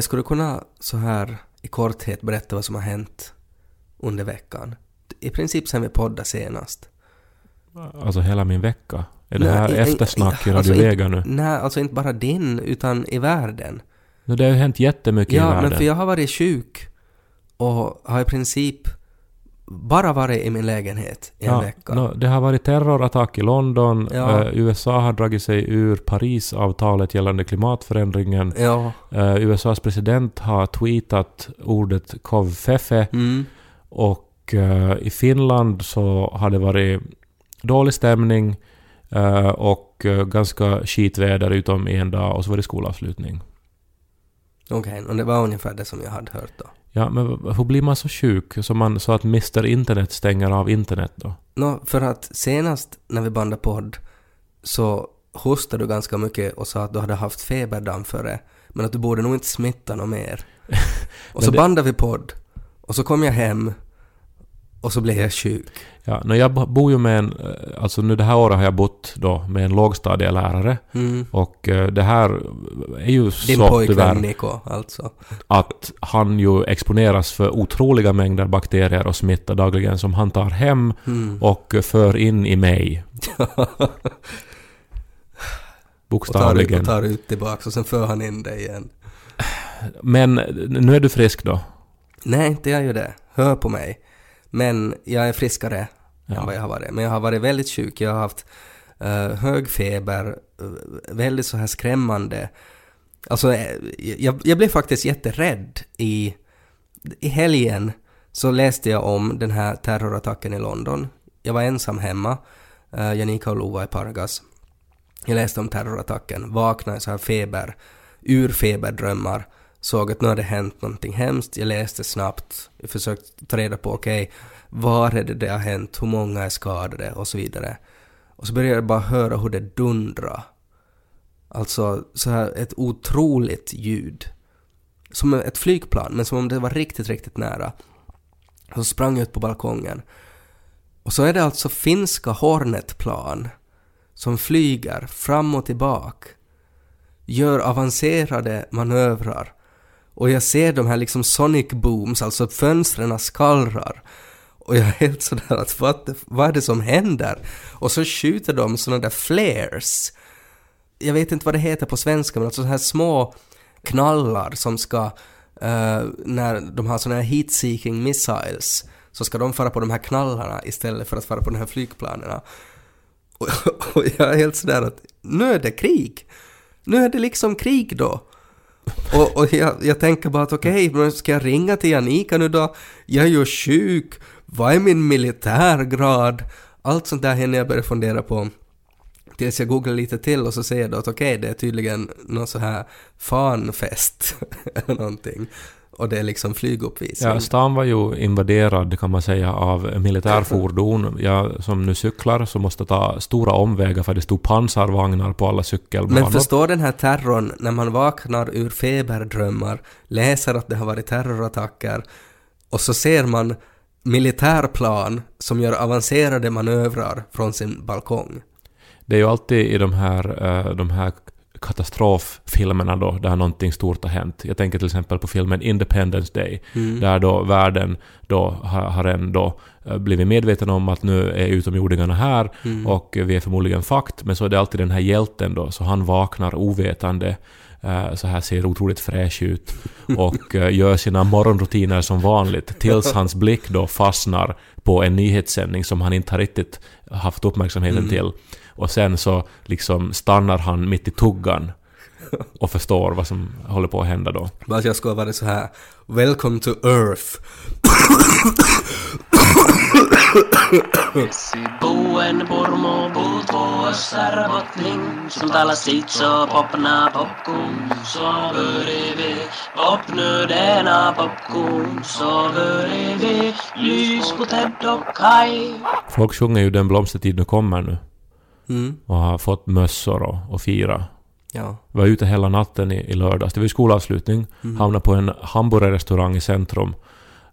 Kaj, skulle du kunna så här i korthet berätta vad som har hänt under veckan? I princip sen vi poddade senast. Alltså hela min vecka. Är det Nej, här i- i- eftersnack i alltså Radio Vega nu? Nej, alltså inte bara din, utan i världen. No, det har ju hänt jättemycket i Ja, världen. men för jag har varit sjuk och har i princip bara varit i min lägenhet i en Ja, vecka. no, det har varit terrorattack i London. Ja. Eh, USA har dragit sig ur Parisavtalet gällande klimatförändringen. Ja. Eh, USAs president har tweetat ordet kovfefe. Mm. Och eh, i Finland så har det varit dålig stämning eh, och eh, ganska skitväder utom en dag och så var det skolavslutning. Okej, och det var ungefär det som jag hade hört då. Ja, men hur blir man så sjuk så, man, så att Mr Internet stänger av internet då? Nå, för att senast när vi bandade podd så hostade du ganska mycket och sa att du hade haft feber dagen före, men att du borde nog inte smitta något mer. Och så det- bandade vi podd, och så kom jag hem och så blev jag sjuk. Ja, no, jag bo- bor ju med en... eh, Alltså nu det här året har jag bott då med en lågstadielärare. Mm. Och eh, det här är ju Din så tyvärr pojkvän Niko, alltså. att han ju exponeras för otroliga mängder bakterier och smitta dagligen som han tar hem Mm. och för in i mig. och, tar, Bokstavligen. och tar ut tillbaka och sen för han in dig igen. Men nu är du frisk då? Nej, inte jag ju det. Hör på mig. Men jag är friskare Ja. än vad jag har varit. Men jag har varit väldigt sjuk. Jag har haft eh, hög feber, eh, väldigt så här skrämmande. Alltså, eh, jag, jag blev faktiskt jätterädd i, i helgen. Så läste jag om den här terrorattacken i London. Jag var ensam hemma. Uh, Janika och Lo var i Pargas. Jag läste om terrorattacken, vaknade i så här feber, ur feberdrömmar, såg att nu hade hänt någonting hemskt, jag läste snabbt, jag försökte ta reda på okej, var är det det har hänt, hur många är skadade och så vidare. Och så började jag bara höra hur det dundrade. Alltså så här ett otroligt ljud. Som ett flygplan, men som om det var riktigt, riktigt nära. Och så sprang jag ut på balkongen. Och så är det alltså finska Hornetplan som flyger fram och tillbaka, gör avancerade manövrar och jag ser de här liksom sonic booms, alltså fönstren skallrar och jag är helt sådär att vad, vad är det som händer? Och så skjuter de sådana där flares. Jag vet inte vad det heter på svenska men alltså sådana här små knallar som ska, uh, när de har sådana här heat-seeking missiles, så ska de fara på de här knallarna istället för att fara på de här flygplanerna. Och, och jag är helt sådär att nu är det krig. Nu är det liksom krig då. Och, och jag, jag tänker bara att okej, men ska jag ringa till Janika nu då? Jag är ju sjuk. Vad är min militärgrad? Allt sånt där hinner jag börja fundera på. Tills jag googlar lite till och så ser jag då att okej, det är tydligen någon så här fanfest eller någonting. Och det är liksom flyguppvisning. Ja, stan var ju invaderad kan man säga av militärfordon. Jag som nu cyklar så måste ta stora omvägar för det stod pansarvagnar på alla cykelbanor. Men förstå den här terrorn när man vaknar ur feberdrömmar, läser att det har varit terrorattacker och så ser man militärplan som gör avancerade manövrar från sin balkong. Det är ju alltid i de här, eh, de här katastroffilmerna då, där någonting stort har hänt. Jag tänker till exempel på filmen Independence Day, Mm. där då världen då har, har ändå eh, blivit medveten om att nu är utomjordingarna här Mm. och vi är förmodligen fakt, men så är det alltid den här hjälten då, så han vaknar ovetande eh, så här ser otroligt fräsch ut och eh, gör sina morgonrutiner som vanligt tills hans blick då fastnar på en nyhetssändning som han inte har riktigt haft uppmärksamheten Mm. till. Och sen så liksom stannar han mitt i tuggan och förstår vad som håller på att hända då. Bara att jag skulle ha varit så här Welcome to Earth. Boen purmo puutuossa bottling Som talar sitt så popna popcorn Så bredvid Popnöderna popcorn Så bredvid Lys på Ted och Kai Folk sjunger ju Den blomstertid nu kommer nu Mm. och har fått mössor och, och fira. Ja. Var ute hela natten i, i lördags. Det var ju skolavslutning. Hamnade på en hamburgerrestaurang i centrum.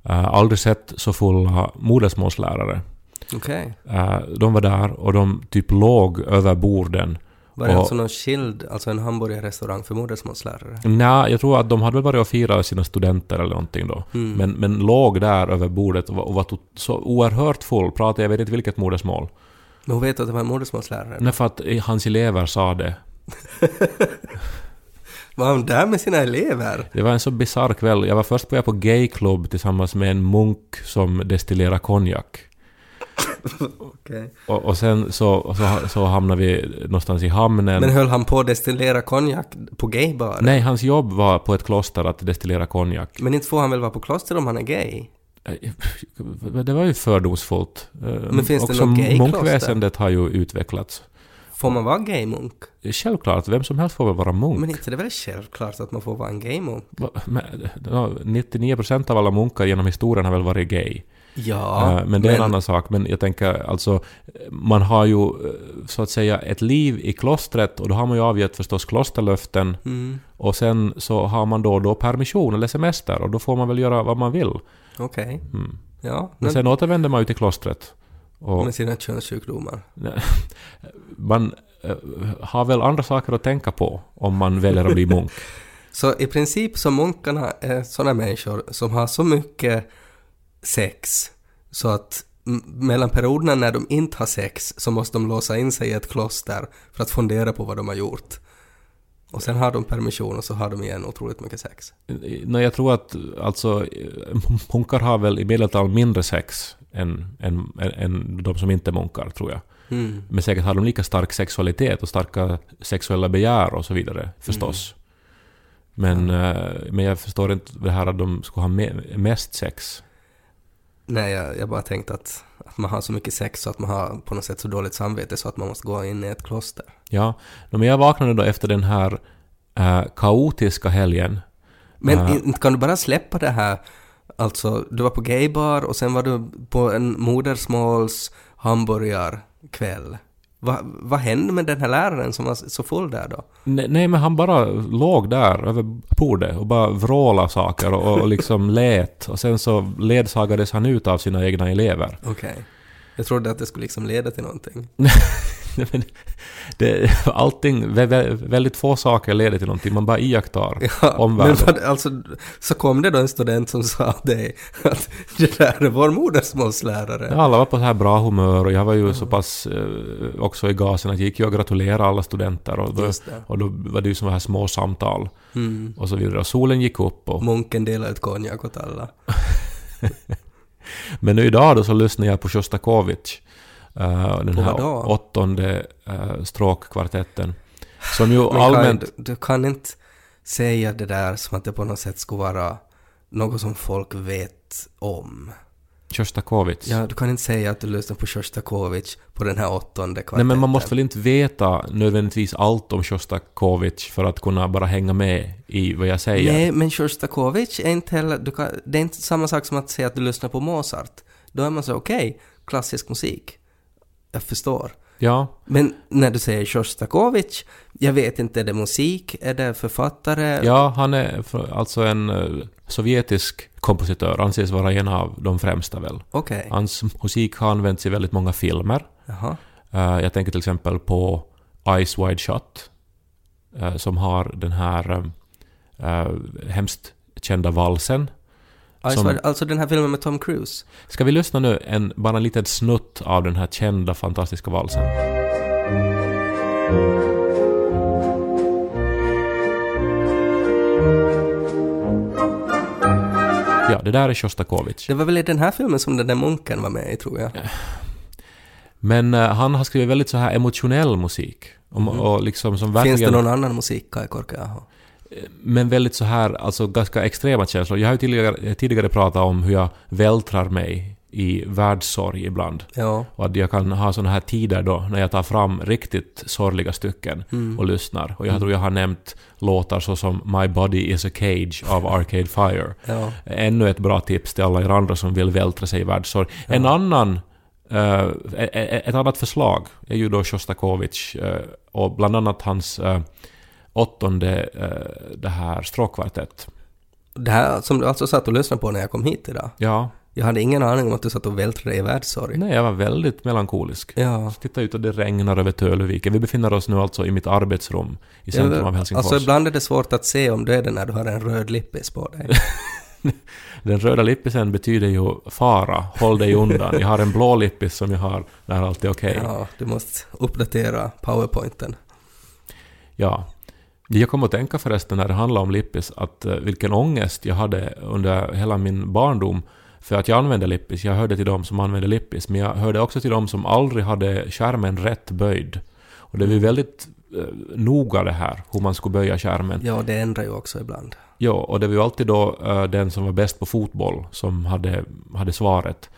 Uh, aldrig sett så fulla modersmålslärare. Okej. Eh, de var där och de typ låg över borden Var det Och- alltså någon skild, alltså en hamburgerrestaurang för modersmålslärare? Nej, jag tror att de hade väl varit och firat sina studenter eller någonting då. Mm. Men, men låg där över bordet och var, och var så oerhört full, pratade jag vet inte vilket modersmål. Men hon vet att det var en modersmålslärare. Nej, för att hans elever sa det. Var hon där med sina elever? Det var en så bisarr kväll. Jag var först på gayklubb tillsammans med en munk som destillerar konjak. Okej. Och, och sen så, så, så hamnade vi någonstans i hamnen. Men höll han på att destillera konjak på gaybar? Nej, hans jobb var på ett kloster att destillera konjak. Men inte får han väl vara på kloster om han är gay? Det var ju fördomsfullt. Men finns det Också något gaykloster? munkväsendet har ju utvecklats. Får man vara gaymunk? Självklart, vem som helst får väl vara munk. Men inte det är väl självklart att man får vara en gaymunk? Va- men, ja, 99% av alla munkar genom historien har väl varit gay. Ja, Eh, men det är en annan sak. Men jag tänker alltså, man har ju eh, så att säga ett liv i klostret och då har man ju avgett förstås klosterlöften Mm, och sen så har man då och då permission eller semester och då får man väl göra vad man vill. Okej. Mm. Ja, Men men, sen återvänder man ju till klostret. Och med sina könssjukdomar. man eh, har väl andra saker att tänka på om man väljer att bli munk. Så i princip så munkarna är sådana människor som har så mycket sex så att mellan perioderna när de inte har sex så måste de låsa in sig i ett kloster för att fundera på vad de har gjort. Och sen har de permission och så har de igen otroligt mycket sex. Nej, jag tror att alltså, munkar har väl i medeltal mindre sex än, än, än de som inte är munkar, tror jag. Mm. Men säkert har de lika stark sexualitet och starka sexuella begär och så vidare, förstås. Men, eh, men jag förstår inte det här att de skulle ha me- mest sex. Nej, jag, jag bara tänkte att, att man har så mycket sex så att man har på något sätt så dåligt samvete så att man måste gå in i ett kloster. Ja, men jag vaknade då efter den här eh, kaotiska helgen. Men inte kan du bara släppa det här, alltså du var på gaybar och sen var du på en modersmåls hamburgarkväll. Va, vad hände med den här läraren som var så full där då? Nej, nej, men han bara låg där över bordet och bara vrålade saker och, och liksom lät. Och sen så ledsagades han ut av sina egna elever. Okej. Jag trodde att det skulle liksom leda till någonting. Men det, allting, vä- vä- väldigt få saker leder till någonting, man bara iakttar Ja, men omvärlden. vad, alltså, så kom det då en student som sa dig att det där är vår modersmålslärare. Ja, Alla var på så här bra humör och jag var ju så pass eh, också i gasen att jag gick ju och gratulerade alla studenter och då, och då var det ju sådana här små samtal Mm. och så vidare. Och solen gick upp och... Munken delade ut konjak åt alla. Men nu idag då så lyssnade jag på Sjostakovitj. Eh, den På här åttonde uh, stråkkvartetten. Som ju allmänt... du, du kan inte säga det där som att det på något sätt skulle vara något som folk vet om. Sjostakovitj. Ja, du kan inte säga att du lyssnar på Sjostakovitj på den här åttonde kvartetten. Nej men man måste väl inte veta nödvändigtvis allt om Sjostakovitj för att kunna bara hänga med i vad jag säger. Nej, men Sjostakovitj är inte heller... Du kan, det är inte samma sak som att säga att du lyssnar på Mozart. Då är man så okej, klassisk musik. Jag förstår. Ja, Men när du säger Sjostakovitj, jag vet inte, är det musik? Är det författare? ja han är alltså en eh, sovjetisk kompositör, anses vara en av de främsta väl. Okej. Hans musik har använts i väldigt många filmer. Jaha. Eh, jag tänker till exempel på Eyes Wide Shut, eh, som har den här hemskt kända valsen. Som- alltså den här filmen med Tom Cruise? Ska vi lyssna nu en, bara en liten snutt av den här kända fantastiska valsen? Ja, det där är Sjostakovitj. Det var väl i den här filmen som den där munken var med i, tror jag. Men eh, han har skrivit väldigt så här emotionell musik. Och, och liksom som verkligen... Finns det någon annan musik, Kai Korkeaho? Men väldigt så här, alltså ganska extrema känslor. Jag har ju tidigare, tidigare pratat om hur jag vältrar mig i världssorg ibland. Ja. Och att jag kan ha såna här tider då när jag tar fram riktigt sorgliga stycken och lyssnar. Och jag tror jag har nämnt låtar såsom My Body Is A Cage av Arcade Fire. Ja. Ännu ett bra tips till alla er andra som vill vältra sig i världssorg. En annan, e- ett annat förslag är ju då Sjostakovitj eh, och bland annat hans eh, åttonde eh, det här stråkkvartett. Det här som du alltså satt och lyssnade på när jag kom hit idag. Ja, Jag hade ingen aning om att du satt och vältrade i världssorg. Nej, jag var väldigt melankolisk. Ja. Titta ut och det regnar över Töluviken. Vi befinner oss nu alltså i mitt arbetsrum i centrum av Helsingfors. Alltså ibland är det svårt att se om du är det när du har en röd lippis på dig. Den röda lippisen betyder ju fara, håll dig undan. Jag har en blå lippis som jag har när allt är okej. Ja, du måste uppdatera powerpointen. Ja. Jag kom att tänka förresten när det handlar om lippis att eh, vilken ångest jag hade under hela min barndom för att jag använde lippis. Jag hörde till dem som använde lippis, men jag hörde också till dem som aldrig hade skärmen rätt böjd. Och det var väldigt noga det här, hur man skulle böja skärmen. Ja, det ändrar ju också ibland. Ja, och det var ju alltid då eh, den som var bäst på fotboll som hade, hade svaret.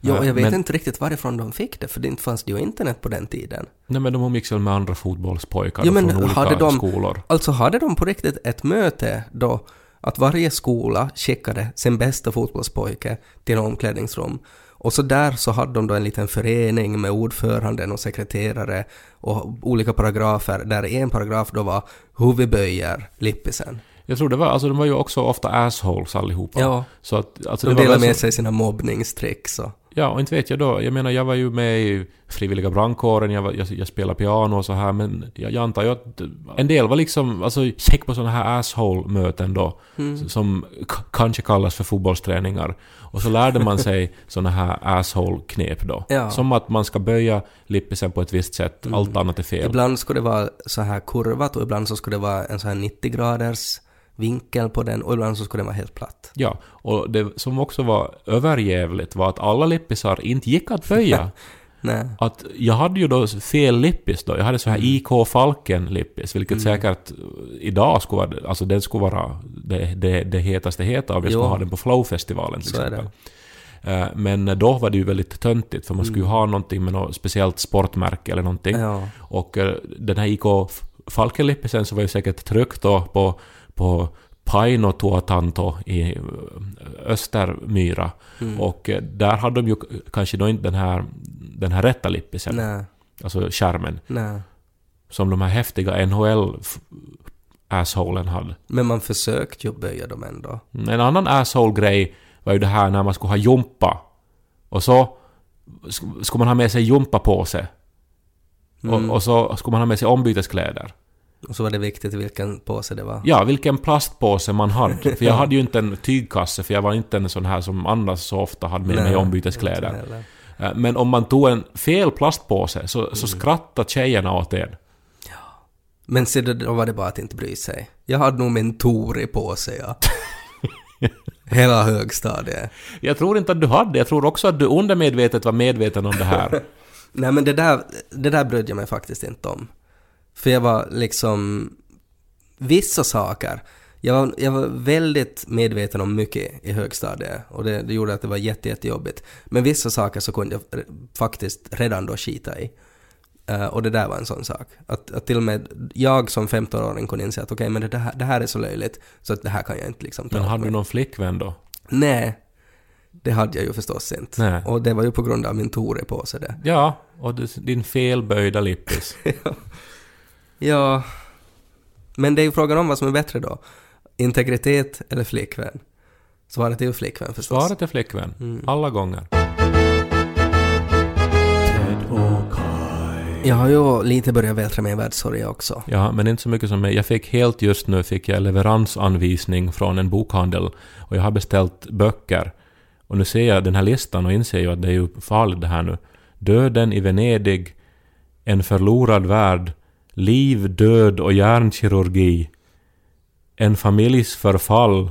Ja, Eh, jag vet men, inte riktigt varifrån de fick det, för det inte fanns det ju internet på den tiden. Nej, men de umgicks väl med andra fotbollspojkar Jo, men från olika hade de- skolor. Alltså hade de på riktigt ett möte då att varje skola skickade sin bästa fotbollspojke till omklädningsrum och så där så hade de då en liten förening med ordföranden och sekreterare och olika paragrafer där en paragraf då var hur vi böjer lippisen. Jag tror det var, alltså de var ju också ofta assholes allihopa. Ja. Så att, alltså De delade med sig sina mobbningstricks och... Ja, och inte vet jag då. Jag menar, jag var ju med i frivilliga brandkåren, jag, var, jag, jag spelade piano och så här, men jag, jag antar ju att en del var liksom, alltså gick på sådana här asshole-möten då, Mm. som kanske kallas för fotbollsträningar. Och så lärde man sig sådana här asshole-knep då. Ja. Som att man ska böja lippisen på ett visst sätt, Mm. allt annat är fel. Ibland skulle det vara så här kurvat och ibland så skulle det vara en så här 90 graders vinkel på den och ibland så skulle den vara helt platt. Ja, och det som också var överjävligt var att alla lippisar inte gick att böja. Nej. att jag hade ju då fel lippis då. Jag hade så här Mm. IK Falken lippis, vilket säkert eh, idag skulle vara, alltså den skulle vara det, det, det hetaste heta om jag skulle Jo. ha den på Flow-festivalen till Så exempel. Eh, Men då var det ju väldigt töntigt för man skulle ju ha någonting med något speciellt sportmärke eller någonting. Mm. Ja. Och eh, den här IK Falken-lippisen så var ju säkert tryckt då på, på Paino Tuotanto i eh, Östermyra. Mm. Och eh, där hade de ju kanske då inte den här, den här rätta lippisen, Nej. alltså skärmen, Nej. som de här häftiga NHL-assholen hade. Men man försökte ju böja dem ändå. En annan asshole-grej var ju det här när man skulle ha jumpa. Och så sk- skulle man ha med sig jumpapåse. Mm. Och, och så skulle man ha med sig ombyteskläder. Och så var det viktigt vilken påse det var. Ja, vilken plastpåse man hade. För jag hade ju inte en tygkasse, för jag var inte en sån här som annars så ofta hade med mig Nej, ombyteskläder. inte heller. Eh, Men om man tog en fel plastpåse så, Mm. så skrattade tjejerna åt en. Men se, då- var det bara att inte bry sig. Jag hade nog min Tori på sig, ja. Hela högstadiet. Jag tror inte att du hade, jag tror också att du undermedvetet var medveten om det här. Nej men det där, det där brydde jag mig faktiskt inte om. För jag var liksom... Vissa saker. Jag var, jag var väldigt medveten om mycket i högstadiet och det, det gjorde att det var jätte, jättejobbigt. Men vissa saker så kunde jag faktiskt redan då skita i. Eh, och det där var en sån sak. Att, att till och med jag som 15-åring kunde inse att okej, men det här, det här är så löjligt så att det här kan jag inte liksom ta Men hade du någon flickvän då? Nej, det hade jag ju förstås inte. Nej. Och det var ju på grund av min Tore på sig det. Ja, och du, din felböjda lippis. Ja, men det är ju frågan om vad som är bättre då. Integritet eller flickvän? Svaret är ju flickvän förstås. Svaret är flickvän. Mm. Alla gånger. Jag har ju lite börjat vältra mig i världssorg också. Ja, men inte så mycket som mig. Jag fick helt just nu fick jag leveransanvisning från en bokhandel och jag har beställt böcker. Och nu ser jag den här listan och inser ju att det är ju farligt det här nu. Döden i Venedig, En förlorad värld, Liv, död och hjärnkirurgi, En familjs förfall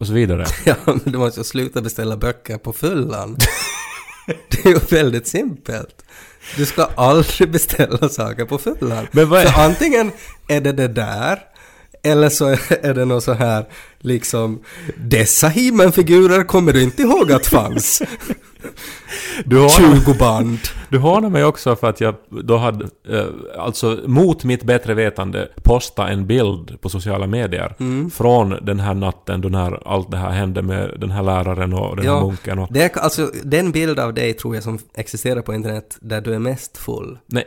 och så vidare. Ja, men du måste ju sluta beställa böcker på fyllan. Det är ju väldigt simpelt. Du ska aldrig beställa saker på fyllan. Men vad är- För antingen är det det där, eller så är det något så här liksom Dessa He-Man-figurer kommer du inte ihåg att fanns. Du har, 20 band. du hånar mig också för att jag då hade, eh, alltså mot mitt bättre vetande, posta en bild på sociala medier Mm. från den här natten då när allt det här hände med den här läraren och den här Ja, munken och... det är, alltså, den bild av dig tror jag som existerar på internet där du är mest full. Nej,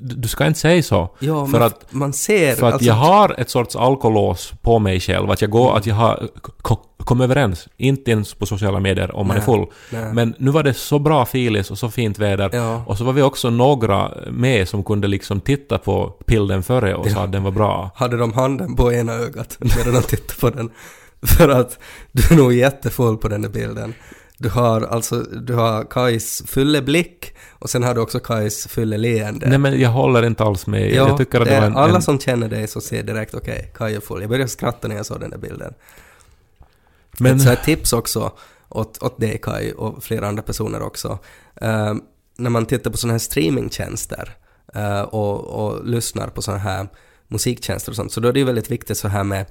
du ska inte säga så. Ja, för man, att, man ser... för att alltså, jag har ett sorts alkolås på mig själv. Att jag går, att jag har k- komma överens. Inte ens på sociala medier om man är Nej, full. nej. Men nu var det så bra filis och så fint väder. Ja. Och så var vi också några med som kunde liksom titta på pilden före och sa att den var bra. Hade de handen på ena ögat medan de tittade på den? För att du är nog jättefull på den där bilden. Du har alltså, du har Kajs fulla blick och sen har du också Kajs fulla leende. Nej men jag håller inte alls med. Ja, jag tycker att det är- var en, alla en, som känner dig så ser direkt okej, Kaj är full. Jag började skratta när jag såg den där bilden. Men- Ett så här tips också åt, åt dig Kaj och flera andra personer också. Uh, när man tittar på sådana här streamingtjänster uh, och, och lyssnar på sådana här musiktjänster och sånt, så då är det ju väldigt viktigt så här med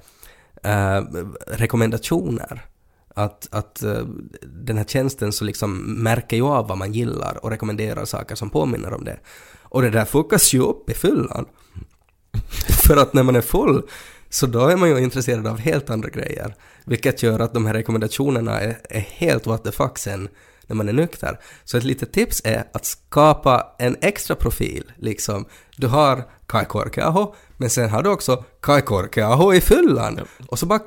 uh, rekommendationer. Att, att eh, den här tjänsten så liksom märker ju av vad man gillar och rekommenderar saker som påminner om det. Och det där fuckas ju upp i fyllan. För att när man är full så då är man ju intresserad av helt andra grejer. Vilket gör att de här rekommendationerna är, är helt what the fuck sen när man är nykter. Så ett litet tips är att skapa en extra profil. Liksom, du har Kai Korkeaho, men sen har du också Kai Korkeaho i fyllan. Och så bara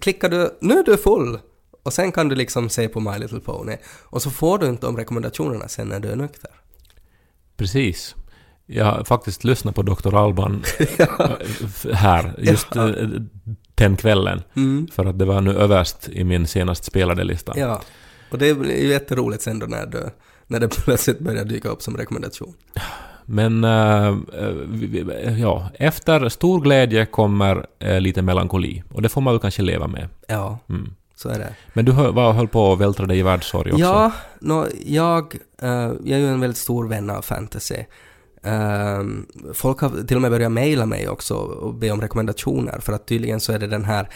klickar du, nu är du full. Och sen kan du liksom se på My Little Pony. Och så får du inte de rekommendationerna sen när du är nykter. Precis. Jag faktiskt lyssnat på Dr. Alban eh, här, just eh, den kvällen. Mm. För att det var nu överst i min senast spelade lista. Ja. Och det är ju jätteroligt sen då när, du, när det plötsligt börjar dyka upp som rekommendation. Men äh, ja, efter stor glädje kommer äh, lite melankoli. Och det får man väl kanske leva med. Ja, Mm. så är det. Men du hö- var, höll på att vältra dig i världssorg också. Ja, nå, jag, eh, jag är ju en väldigt stor vän av fantasy. Ehm, folk har till och med börjat mejla mig också och be om rekommendationer för att tydligen så är det den här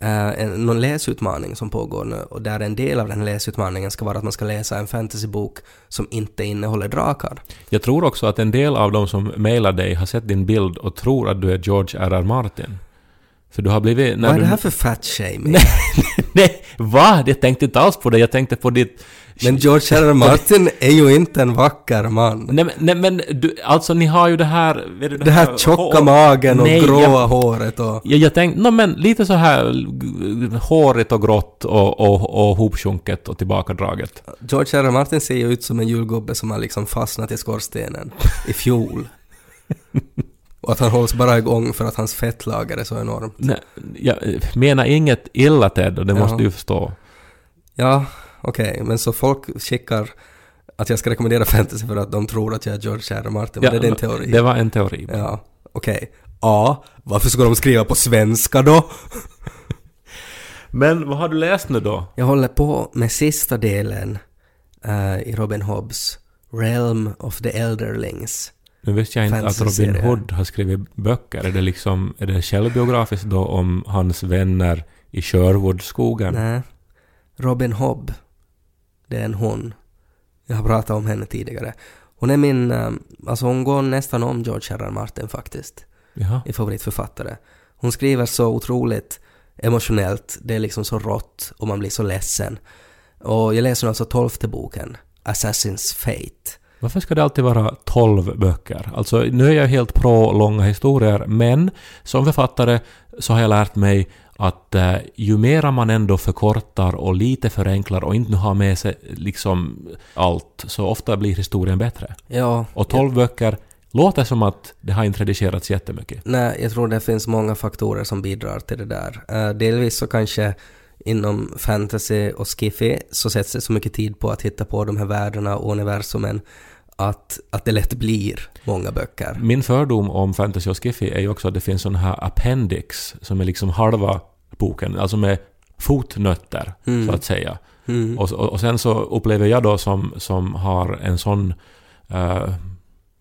eh, en, någon läsutmaning som pågår nu och där en del av den läsutmaningen ska vara att man ska läsa en fantasybok som inte innehåller drakar. Jag tror också att en del av de som mejlar dig har sett din bild och tror att du är George R.R. Martin. För du har blivit... när Vad är du, det här för fat shaming? Nej, nej, va? Jag tänkte inte alls på det. Jag tänkte på ditt... Men George R. R. Martin är ju inte en vacker man. Nej, men- nej men du, alltså ni har ju det här... vet du, Det här tjocka hår- magen och Nej, gråa jag- håret och... Jag, jag tänkte, no, men lite så här g- hårigt och grått och, och, och hopsjunket och tillbakadraget. George R. R. Martin ser ju ut som en julgubbe som har liksom fastnat i skorstenen i fjol. Och att han hålls bara igång för att hans fettlager är så enormt. Nej, jag menar inget illa Ted och det Ja. måste du förstå. Ja, okej, men så folk skickar att jag ska rekommendera fantasy för att de tror att jag är George R. R. Martin, men det är din teori? Det var en teori. Ja, okej. A. Varför ska de skriva på svenska då? Men vad har du läst nu då? Jag håller på med sista delen eh, i Robin Hobbs Realm of the Elderlings. Nu visste jag inte att Robin. Hood har skrivit böcker. Är det liksom, är det självbiografiskt då om hans vänner i Sherwoodskogen? Nej. Robin Hobb. Det är en hon. Jag har pratat om henne tidigare. Hon är min, eh, alltså hon går nästan om George R. R. Martin faktiskt. Jaha. i favoritförfattare. Hon skriver så otroligt emotionellt, det är liksom så rått och man blir så ledsen. Och jag läser alltså tolfte boken, Assassin's Fate. Varför ska det alltid vara 12 böcker? Alltså, nu är jag helt pro långa historier, men som författare så har jag lärt mig att eh, ju mera man ändå förkortar och lite förenklar och inte nu har med sig liksom allt, så ofta blir historien bättre. Ja, Och 12 böcker låter som att det har inte redigerats jättemycket. nej, jag tror det finns många faktorer som bidrar till det där. Eh, delvis så kanske inom fantasy och skiffy så sätts det så mycket tid på att hitta på de här världarna och universumen att, att det lätt blir många böcker. Min fördom om fantasy och skiffy är ju också att det finns sån här appendix som är liksom halva boken, alltså med fotnötter Mm. så att säga. Mm. Och, och, och sen så upplever jag då som, som har en sån uh,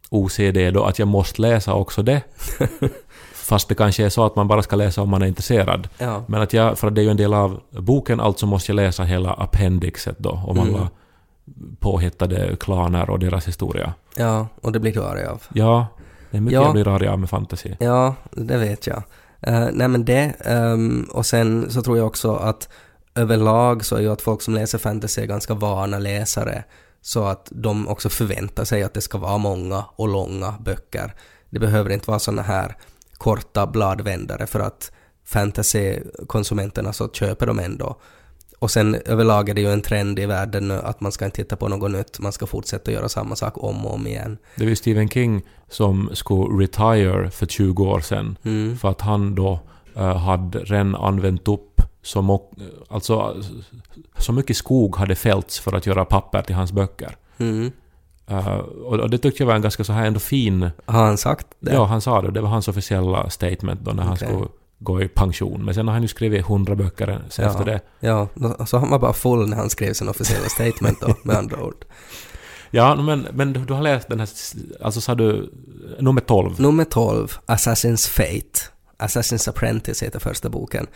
OCD då att jag måste läsa också det. Fast det kanske är så att man bara ska läsa om man är intresserad. Ja. Men att jag, för att det är ju en del av boken, alltså måste jag läsa hela appendixet då om Mm. Påhittade klaner och deras historia. ja, och det blir du arg av. Ja, det är mycket Ja. jag blir arg av med fantasy. Ja, det vet jag. Uh, nej men det, ehm, och sen så tror jag också att överlag så är ju att folk som läser fantasy är ganska vana läsare. Så att de också förväntar sig att det ska vara många och långa böcker. Det behöver inte vara såna här korta bladvändare för att fantasy-konsumenterna så köper de ändå. Och sen överlag är det ju en trend i världen att man ska inte titta på något nytt, man ska fortsätta göra samma sak om och om igen. Det var ju Stephen King som skulle retire för 20 år sedan. Mm. För att han då eh, hade redan använt upp så, alltså, så mycket skog hade fällts för att göra papper till hans böcker. Mm. Eh, och, det tyckte jag var en ganska så här ändå fin... Har han sagt det? Ja, han sa det. Det var hans officiella statement då när han Okej. skulle gå i pension. Men sen har han ju skrivit 100 böcker sen Ja. efter det. Ja, så han var bara full när han skrev sin officiella statement då, med andra ord. Ja, men, men du, du har läst den här... Alltså sa du... Nummer 12. Nummer 12, Assassin's Fate. Assassin's Apprentice heter första boken.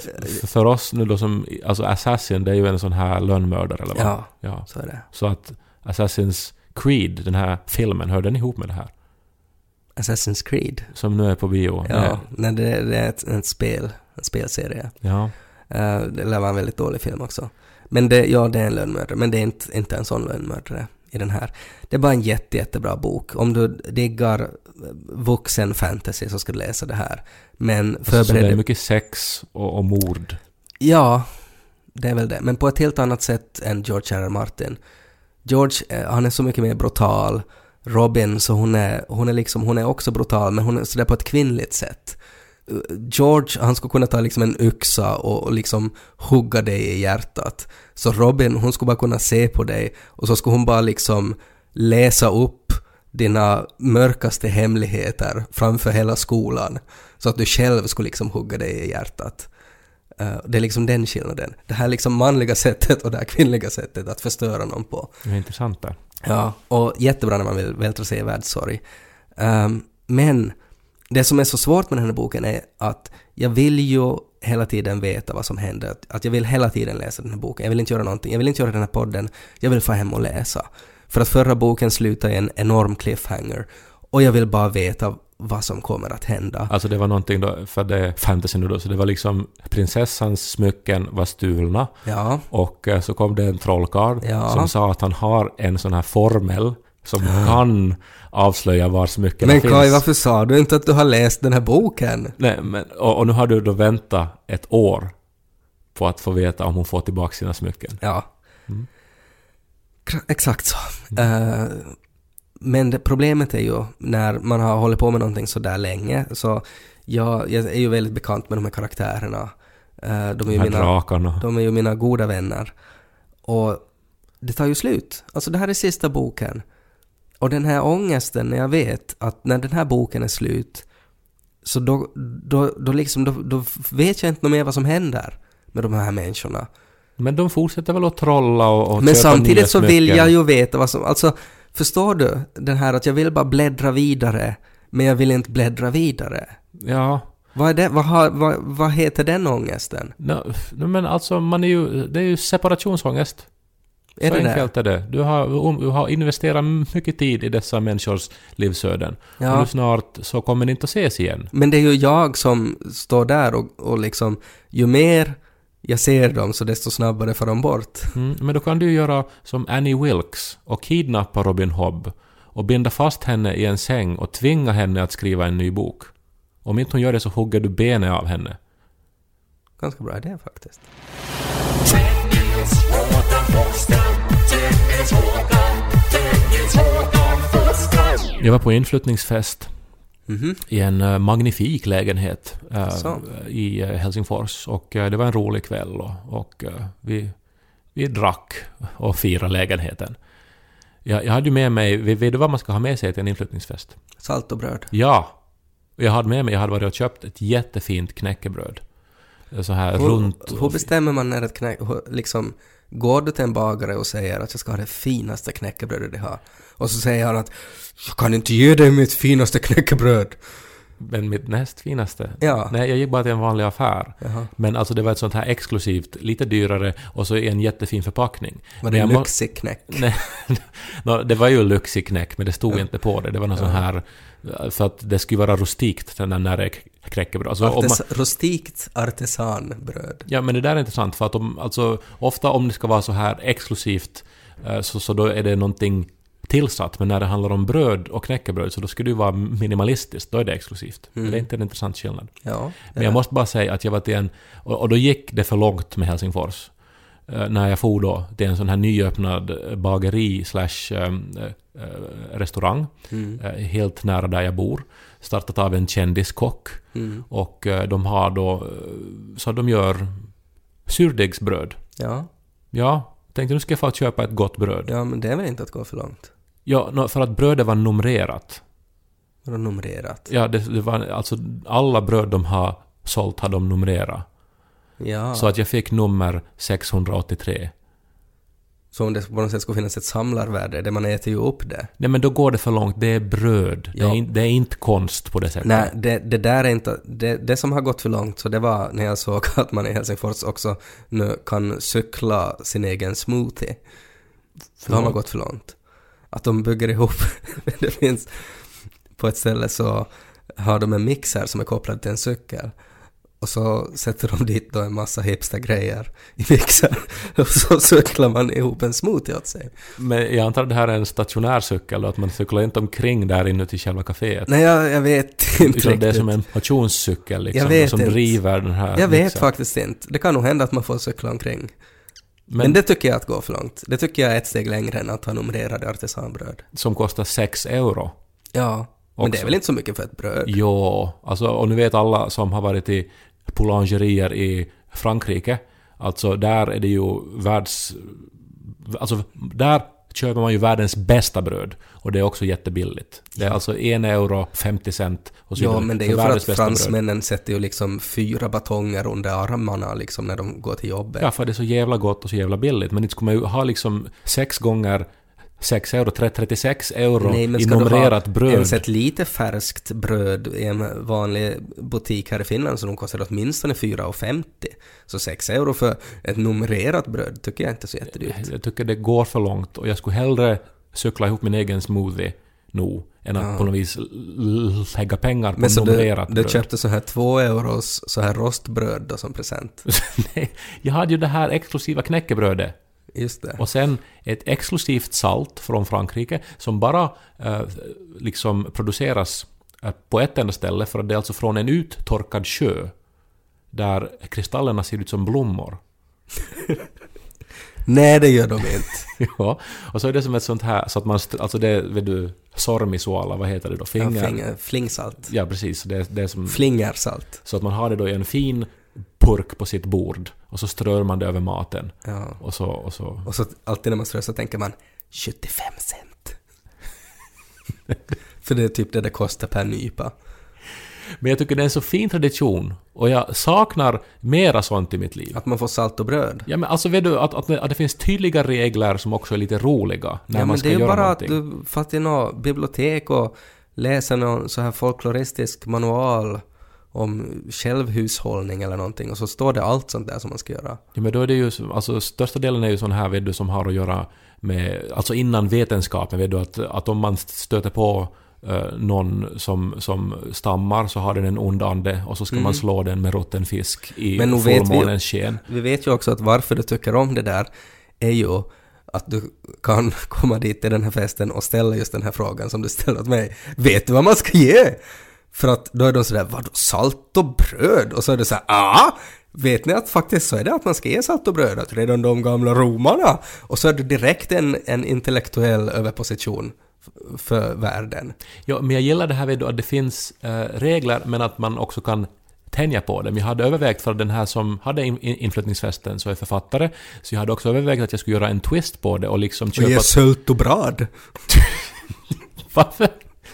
För- För oss nu då som... Alltså Assassin, det är ju en sån här lönnmördare eller vad? Ja, ja. så är det. Så att Assassin's Creed, den här filmen, hör den ihop med det här? Assassin's Creed. Som nu är på bio? Ja, nej, det, det är ett, ett spel, en spelserie. Ja. Eh, det lär vara en väldigt dålig film också. Men det, ja, det är en lönnmördare, men det är inte, inte en sån lönnmördare i den här. Det är bara en jätte, jättebra bok. Om du diggar vuxen fantasy så ska du läsa det här. Men Alltså, så det förbered är mycket sex och, och mord. Ja, det är väl det. Men på ett helt annat sätt än George R. R. Martin. George, eh, han är så mycket mer brutal. Robin, så hon är, hon är liksom, hon är också brutal, men hon är sådär på ett kvinnligt sätt. George, han skulle kunna ta liksom en yxa och, och liksom hugga dig i hjärtat. Så Robin, hon skulle bara kunna se på dig och så skulle hon bara liksom läsa upp dina mörkaste hemligheter framför hela skolan. Så att du själv skulle liksom hugga dig i hjärtat. Eh, det är liksom den skillnaden. Det här liksom manliga sättet och det här kvinnliga sättet att förstöra någon på. Det är intressant där. Ja, och jättebra när man vill vältra sig i världssorg. Um, ehm, men det som är så svårt med den här boken är att jag vill ju hela tiden veta vad som händer. Att, att jag vill hela tiden läsa den här boken. Jag vill inte göra någonting. Jag vill inte göra den här podden. Jag vill få hem och läsa. För att förra boken slutar i en enorm cliffhanger. Och jag vill bara veta vad som kommer att hända. Alltså det var någonting då, för det är fantasy nu då, så det var liksom prinsessans smycken var stulna Ja, och eh, så kom det en trollkarl Ja. som sa att han har en sån här formel som kan avslöja var smyckena men finns. Kai, varför sa du inte att du har läst den här boken? Nej, men, och, och nu har du då väntat ett år på att få veta om hon får tillbaka sina smycken. Ja. Mm. Exakt så. Eh, men det, problemet är ju när man har hållit på med någonting så där länge, så jag, jag är ju väldigt bekant med de här karaktärerna. Eh, de, är ju mina, drakarna. de är ju mina goda vänner. Och det tar ju slut. Alltså det här är sista boken. Och den här ångesten när jag vet att när den här boken är slut, så då, då, då liksom, då, då vet jag inte mer vad som händer med de här människorna. Men de fortsätter väl att trolla och, och Men samtidigt så vill jag ju veta vad som... Alltså, förstår du? Den här att jag vill bara bläddra vidare, men jag vill inte bläddra vidare. Ja. Vad, är det, vad, har, vad, vad heter den ångesten? No, men alltså man är ju... Det är ju separationsångest. Är så det det? enkelt är det. Du har, du har investerat mycket tid i dessa människors livsöden. Och Ja. nu snart så kommer ni inte att ses igen. Men det är ju jag som står där och, och liksom, ju mer jag ser dem så desto snabbare får de bort. Mm, men då kan du göra som Annie Wilkes och kidnappa Robin Hobb och binda fast henne i en säng och tvinga henne att skriva en ny bok. Om inte hon gör det så hugger du benet av henne. Ganska bra idé faktiskt. Jag var på inflyttningsfest Mhm. i en eh, magnifik lägenhet Så. i eh, Helsingfors. Och eh, det var en rolig kväll och, och eh, vi, vi drack och firade lägenheten. Jag, jag hade ju med mig, vet du vad man ska ha med sig till en inflyttningsfest? Salt och bröd. Ja! Jag hade med mig, jag hade varit och köpt ett jättefint knäckebröd. Så här runt. Hur, hur bestämmer man när ett knäck... hur- Liksom, går du till en bagare och säger att jag ska ha det finaste knäckebrödet de har? Och så säger han att jag kan inte ge dig mitt finaste knäckebröd. Men mitt näst finaste? Ja. Nej, jag gick bara till en vanlig affär. Jaha. Men alltså det var ett sånt här exklusivt, lite dyrare och så i en jättefin förpackning. Var det lyxig knäck? Nej, Nå, det var ju lyxig knäck, men det stod inte på det. Det var någon sån här... För att det skulle vara rustikt, den där knäckebröd. Alltså, om man, Artes, rustikt artesanbröd. ja, men det där är intressant, för att om, alltså, ofta om det ska vara så här exklusivt, eh, så, så då är det någonting tillsatt, men när det handlar om bröd och knäckebröd så då skulle det ju vara minimalistiskt, då är det exklusivt. Men det är inte en intressant skillnad. Ja. Men jag måste bara säga att jag var till en... Och, och då gick det för långt med Helsingfors. Eh, när jag for då till en sån här nyöppnad bageri slash eh, eh, restaurang. Mm. eh, helt nära där jag bor. Startat av en kändiskock. Mm. Och eh, de har då... eh, Så de gör surdegsbröd. Ja. Ja, tänkte nu ska jag få köpa ett gott bröd. ja, men det är väl inte att gå för långt? Ja, för att brödet var numrerat. Vadå numrerat? Ja, det, det var alltså alla bröd de har sålt har de numrerat. Ja. Så att jag fick nummer 683. Så om det på något sätt skulle finnas ett samlarvärde, det man äter ju upp det. Nej men då går det för långt, det är bröd. Det, Ja. är in, det är inte konst på det sättet. Nej, det, det där är inte... Det, det som har gått för långt, så det var när jag såg att man i Helsingfors också nu kan cykla sin egen smoothie. Då har man gått för långt. Att de bygger ihop... det finns... På ett ställe så har de en mixer som är kopplad till en cykel. Och så sätter de dit då en massa hipsta-grejer i mixern. Och så cyklar man ihop en smoothie åt sig. Men jag antar att det här är en stationär cykel och att man cyklar inte omkring där inuti själva kaféet. Nej, jag, jag vet inte Utan det är riktigt. som en motionscykel liksom, Jag som inte. driver den här Jag vet mixern. faktiskt inte. Det kan nog hända att man får cykla omkring. Men, Men, det tycker jag att gå för långt. Det tycker jag är ett steg längre än att ha numrerade artisanbröd. som kostar 6 euro. Ja, men det är Också. väl inte så mycket för ett bröd? Jo, alltså, och nu vet alla som har varit i boulangerier i Frankrike, alltså där är det ju världs... Alltså där köper man ju världens bästa bröd. Och det är också jättebilligt. Det är alltså en euro 50 cent och så Ja, men det är ju för att bästa bröd. fransmännen sätter ju liksom fyra batonger under armarna liksom när de går till jobbet. Ja, för det är så jävla gott och så jävla billigt. Men inte skulle man ju ha liksom sex gånger 6 euro, 36 euro Nej, men i du numrerat bröd. ens ett lite färskt bröd i en vanlig butik här i Finland så de kostar åtminstone 4,50. Så 6 euro för ett numrerat bröd tycker jag inte är så jättedyrt. Jag tycker det går för långt och jag skulle hellre cykla ihop min egen smoothie nu än att Ja. på något vis lägga pengar på Men så du, numrerat du bröd. köpte så här två euros så här rostbröd då som present? Nej, jag hade ju det här exklusiva knäckebrödet Just det. och sen ett exklusivt salt från Frankrike som bara eh, liksom produceras eh, på ett enda ställe för det är alltså från en uttorkad sjö där kristallerna ser ut som blommor. Nej, det gör de inte. ja, och så är det som ett sånt här, så att man, alltså det vet du, sormisuola, vad heter det då? Ja, Finger? fling, flingsalt. Ja, precis. Det, det är som, Flingersalt. så att man har det då i en fin purk på sitt bord och så strör man det över maten. Ja. Och så, och så. Och så alltid när man strör så tänker man 75 cent. För det är typ det det kostar per nypa. Men jag tycker det är en så fin tradition och jag saknar mera sånt i mitt liv. Att man får salt och bröd. Ja men alltså vet du att, att, att det finns tydliga regler som också är lite roliga när ja, man men ska det är ju göra bara att någonting. du far till något bibliotek och läser någon så här folkloristisk manual om självhushållning eller någonting och så står det allt sånt där som man ska göra. Ja, men då är det ju, så- alltså största delen är ju sån här vet du, som har att göra med, alltså innan vetenskapen, vet du, att, att om man stöter på eh, någon som, som stammar så har den en ond ande och så ska man slå den med rutten fisk i Mm. Fullmånens sken. Vi vet ju också att varför du tycker om det där är ju att du kan komma dit till den här festen och ställa just den här frågan som du ställer åt mig. Vet du vad man ska ge? För att då är de sådär, vadå salt och bröd? Och så är det såhär, ah! Vet ni att faktiskt så är det att man ska ge salt och bröd? Att redan de gamla romarna? Och så är det direkt en, en intellektuell överposition för världen. Ja, men jag gillar det här du, att det finns eh, regler men att man också kan tänja på dem. Jag hade övervägt, för den här som hade in, in, inflyttningsfesten så är författare, så jag hade också övervägt att jag skulle göra en twist på det och liksom Och köpa... ge salt och bröd. Varför?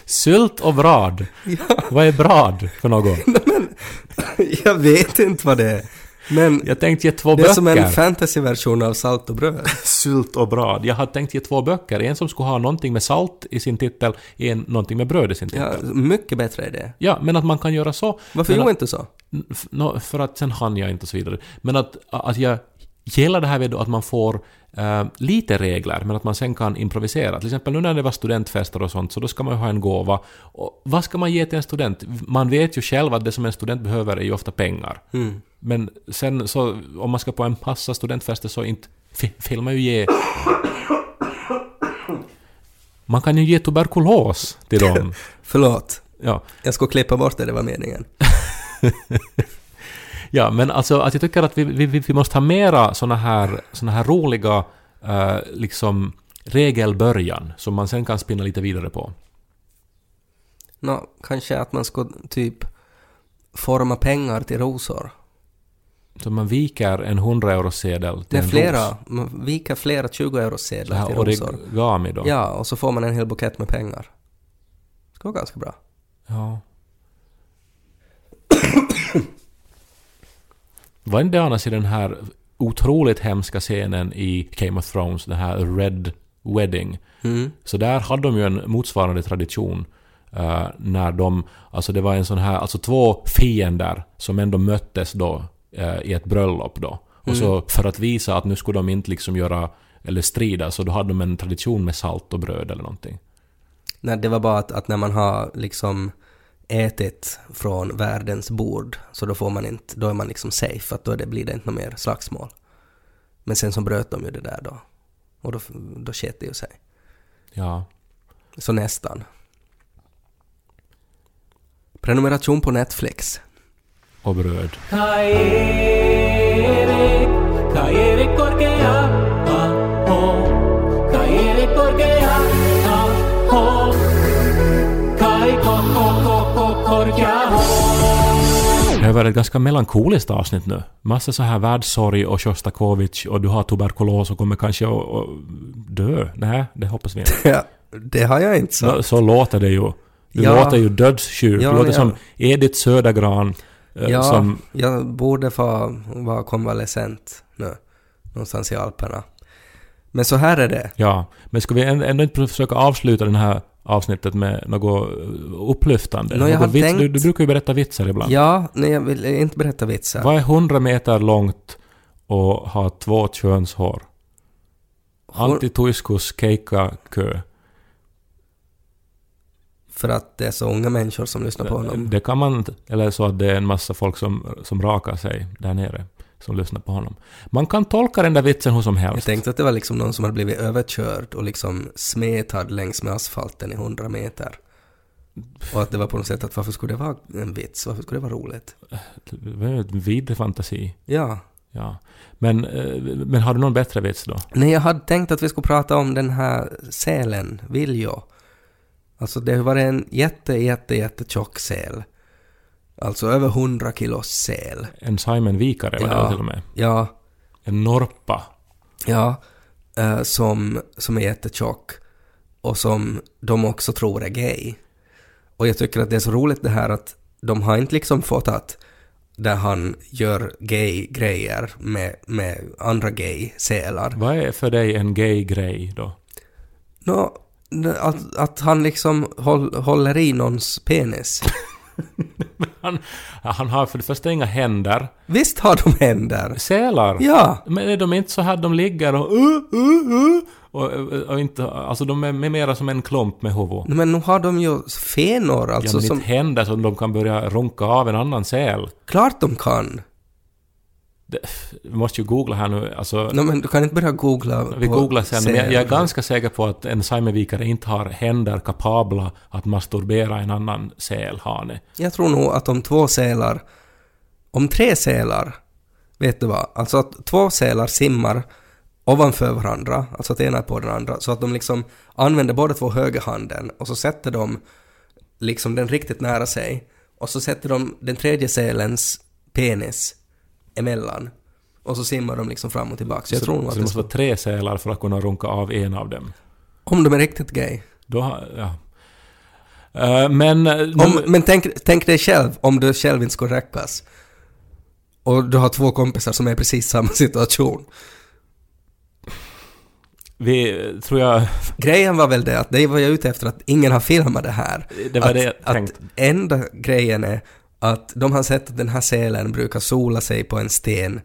Sylt och brad. Vad är brad för något? Jag vet inte vad det är. Men Jag tänkte ge två det är böcker. som en fantasyversion av salt och bröd. Sylt och brad. Jag hade tänkt ge två böcker. En som skulle ha någonting med salt i sin titel, en någonting med bröd i sin titel. Ja, mycket bättre idé. Ja, men att man kan göra så. Varför men gjorde inte så? För att sen hann jag inte och så vidare. Men att, att jag gillar det här med att man får eh, lite regler, men att man sen kan improvisera. Till exempel nu när det var studentfester och sånt, så då ska man ju ha en gåva. Och vad ska man ge till en student? Man vet ju själv att det som en student behöver är ju ofta pengar. Mm. Men sen så, om man ska på en massa studentfester så inte vill man ju ge... Man kan ju ge tuberkulos till dem. Förlåt. Ja. Jag skulle klippa bort det, det var meningen. Ja, men alltså att jag tycker att vi, vi, vi måste ha mera såna här, såna här roliga eh, liksom regelbörjan som man sen kan spinna lite vidare på. Nå, kanske att man ska typ forma pengar till rosor. Så man viker en 100 eurosedel till Det är en flera, ros. man viker flera 20 Det eurosedlar till här rosor. origami då. Ja, och så får man en hel bukett med pengar. Det ska vara ganska bra. Ja. Var inte det annars i den här otroligt hemska scenen i Game of Thrones, den här Red Wedding? Mm. Så där hade de ju en motsvarande tradition eh, när de, alltså det var en sån här, alltså två fiender som ändå möttes då eh, i ett bröllop då. Och så för att visa att nu skulle de inte liksom göra, eller strida, så då hade de en tradition med salt och bröd eller någonting. Nej, det var bara att, att när man har liksom ätit från världens bord så då får man inte, då är man liksom safe, för att då är det, blir det inte något mer slagsmål. Men sen så bröt de ju det där då. Och då, då sket det ju sig. Ja. Så nästan. Prenumeration på Netflix. Och bröd. Det har varit ett ganska melankoliskt avsnitt nu. Massa så här världssorg och Sjostakovich och du har tuberkulos och kommer kanske att dö. Nej, det hoppas vi inte. Ja, det har jag inte sagt. Så, låter det ju. Du Ja. låter ju dödssjuk. Ja, du låter ja. som Edith Södergran. eh, Ja, Som, jag borde få vara konvalescent nu. Någonstans i Alperna. Men så här är det. ja. Men ska vi ändå inte försöka avsluta det här avsnittet med något eh, upplyftande? Jag Något vits, tänkt- du, du brukar ju berätta vitsar ibland. Ja, nej jag vill inte berätta vitsar. Vad är 100 meter långt och har två könshår? Hor- Antituiskus keikkakö. För att det är så unga människor som lyssnar på honom. Det kan man... Eller så att det är en massa folk som, som rakar sig där nere. Som lyssnar på honom. Man kan tolka den där vitsen hur som Jag helst. tänkte att det var liksom någon som hade blivit överkörd och liksom smetad längs med asfalten i 100 meter. Och att det var på något sätt att varför skulle det vara en vits? Varför skulle det vara roligt? Det var en vidrig fantasi. Ja. Ja. Men, eh, men har du någon bättre vits då? Nej, jag hade tänkt att vi skulle prata om den här sälen, Viljo. Alltså det var en jätte, jätte, jätte tjock säl. Alltså över 100 kilos säl. En Simon Vikare var det Ja. till och med. Ja, En norpa. ja. eh, som, som är jättetjock. Och som de också tror är gay. Och jag tycker att det är så roligt det här att de har inte liksom fått att där han gör gay-grejer med, med andra gay-sälar. Vad är för dig en gay grej då? Nå, att, att han liksom håll, håller i någons penis. Han, han har för det första inga händer. Visst har de händer? Sälar. Ja! Men är de inte så här de ligger och uh, uh, uh, och, och inte, alltså de är mera som en klump med huvud. Men nu har de ju fenor Ja, alltså men som... händer så de kan börja runka av en annan säl. Klart de kan! Vi måste ju googla här nu, alltså... No, men du kan inte börja googla Vi googlar sen, men jag, jag är ganska säker på att en Saimenvikare inte har händer kapabla att masturbera en annan sälhane. Jag tror nog att om två sälar... Om tre sälar... Vet du vad? Alltså att två sälar simmar ovanför varandra, alltså att ena är på den andra, så att de liksom använder båda två högerhanden och så sätter de liksom den riktigt nära sig och så sätter de den tredje sälens penis emellan och så simmar de liksom fram och tillbaka. Så jag tror så att det måste vara tre sälar för att kunna runka av en av dem. Om de är riktigt gay. Då har, ja. Eh, men... Om, men tänk, tänk dig själv om du själv inte skulle räckas. Och du har två kompisar som är i precis samma situation. vi, tror jag... Grejen var väl det att det var jag ute efter att ingen har filmat det här. Det var att, det jag att tänkte. enda grejen är att de har sett att den här sälen brukar sola sig på en sten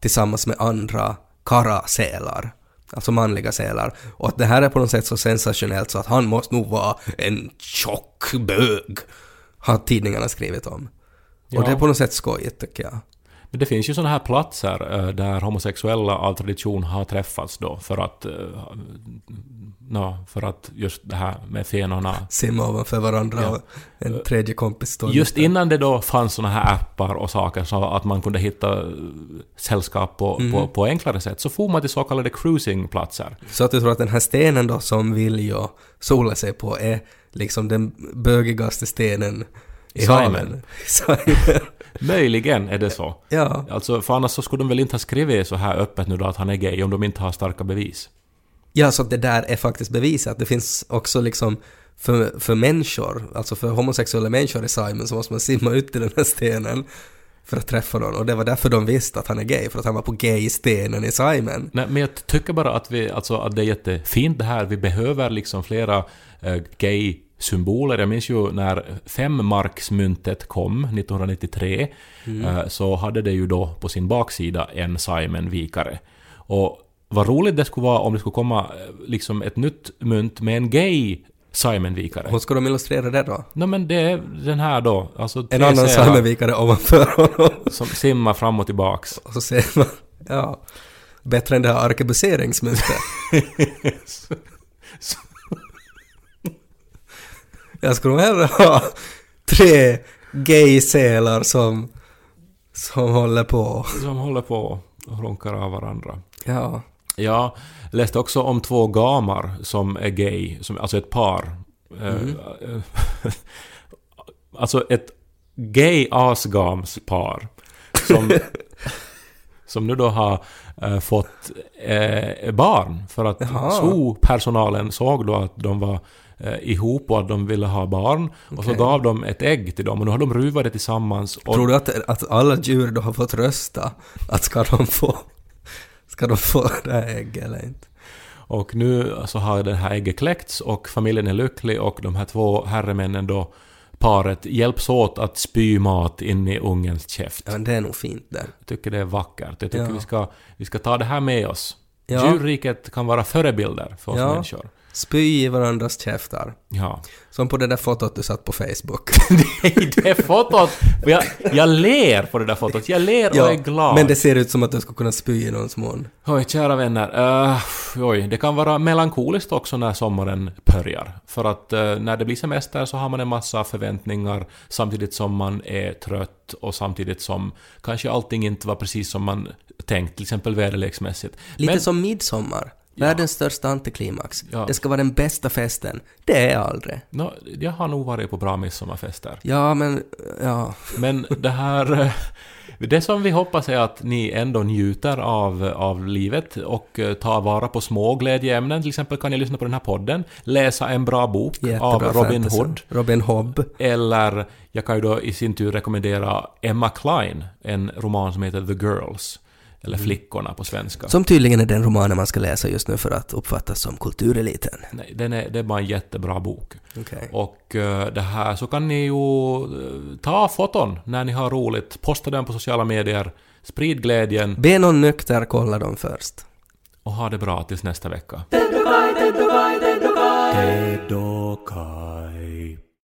tillsammans med andra karasälar. Alltså manliga sälar. Och att det här är på något sätt så sensationellt så att han måste nog vara en tjock bög. Har tidningarna skrivit om. Ja. Och det är på något sätt skojigt tycker jag. Men det finns ju sådana här platser eh, där homosexuella av tradition har träffats då för att... eh, nå, för att just det här med fenorna Simma ovanför varandra Ja. och en tredje kompis står Just mitt innan det då fanns såna här appar och saker så att man kunde hitta eh, sällskap på, Mm. på, på enklare sätt, så får man till så kallade cruisingplatser. Så att du tror att den här stenen då som Viljo solar sig på är liksom den bögigaste stenen i Simon. Möjligen är det så. ja. Alltså, för annars så skulle de väl inte ha skrivit så här öppet nu då att han är gay om de inte har starka bevis. ja, så att det där är faktiskt bevisat. Det finns också liksom för, för människor, alltså för homosexuella människor i Simon så måste man simma ut till den här stenen för att träffa någon. Och det var därför de visste att han är gay, för att han var på gay-stenen i Simon. Nej, men jag tycker bara att, vi, alltså, att det är jättefint det här. Vi behöver liksom flera eh, gay-symboler. Jag minns ju när femmarksmyntet kom 1993 eh, så hade det ju då på sin baksida en Simon-vikare. Och vad roligt det skulle vara om det skulle komma eh, liksom ett nytt mynt med en gay Simon-vikare. Hur ska de illustrera det då? Nej men det är den här då, alltså En annan Simon-vikare ovanför honom. som simmar fram och tillbaks. Och så ser man, ja, bättre än det här arkebuseringsmyntet. Jag skulle nog hellre ha tre gay-sälar som, som håller på. Som håller på och ronkar av varandra. Ja. Jag läste också om två gamar som är gay, som, alltså ett par. Eh, alltså ett gay asgamspar som, som nu då har eh, fått eh, barn för att zoo-personalen såg då att de var eh, ihop och att de ville ha barn och så gav de ett ägg till dem och nu har de ruvat det tillsammans och Tror du att, att alla djur då har fått rösta? Att ska de få, ska de få det här ägget eller inte? Och nu så har det här ägget kläckts och familjen är lycklig och de här två herremännen då, paret, hjälps åt att spy mat in i ungens käft. Ja, men det är nog fint det. Jag tycker det är vackert. Jag tycker Ja. vi, ska, vi ska ta det här med oss. Ja. Djurriket kan vara förebilder för oss Ja. människor. Spy i varandras käftar. Ja. Som på det där fotot du satt på Facebook. Nej, det fotot! Jag, jag ler på det där fotot. Jag ler och är glad. men det ser ut som att du skulle kunna spy i någons mun. Oj, kära vänner. Uh, oj, det kan vara melankoliskt också när sommaren börjar. För att eh, när det blir semester så har man en massa förväntningar samtidigt som man är trött och samtidigt som kanske allting inte var precis som man tänkt, till exempel väderleksmässigt. Lite Men- som midsommar. Världens största antiklimax. Ja. Det ska vara den bästa festen. Det är aldrig. Nå, jag har nog varit på bra midsommarfester. Ja, men... Ja. Men det här... eh, Det som vi hoppas är att ni ändå njuter av, av livet och eh, tar vara på små glädjeämnen. Till exempel kan ni lyssna på den här podden, läsa en bra bok av Jättebra Robin fantasy. Hood. Robin Hobb. Eller jag kan ju då i sin tur rekommendera Emma Klein, en roman som heter The Girls. Eller Flickorna på svenska. Som tydligen är den romanen man ska läsa just nu för att uppfattas som kultureliten. Nej, den är, det är bara en jättebra bok. Okej. Och eh, det här så kan ni ju eh, ta foton när ni har roligt, posta den på sociala medier, sprid glädjen Be någon nykter kolla dem först. och ha det bra tills nästa vecka.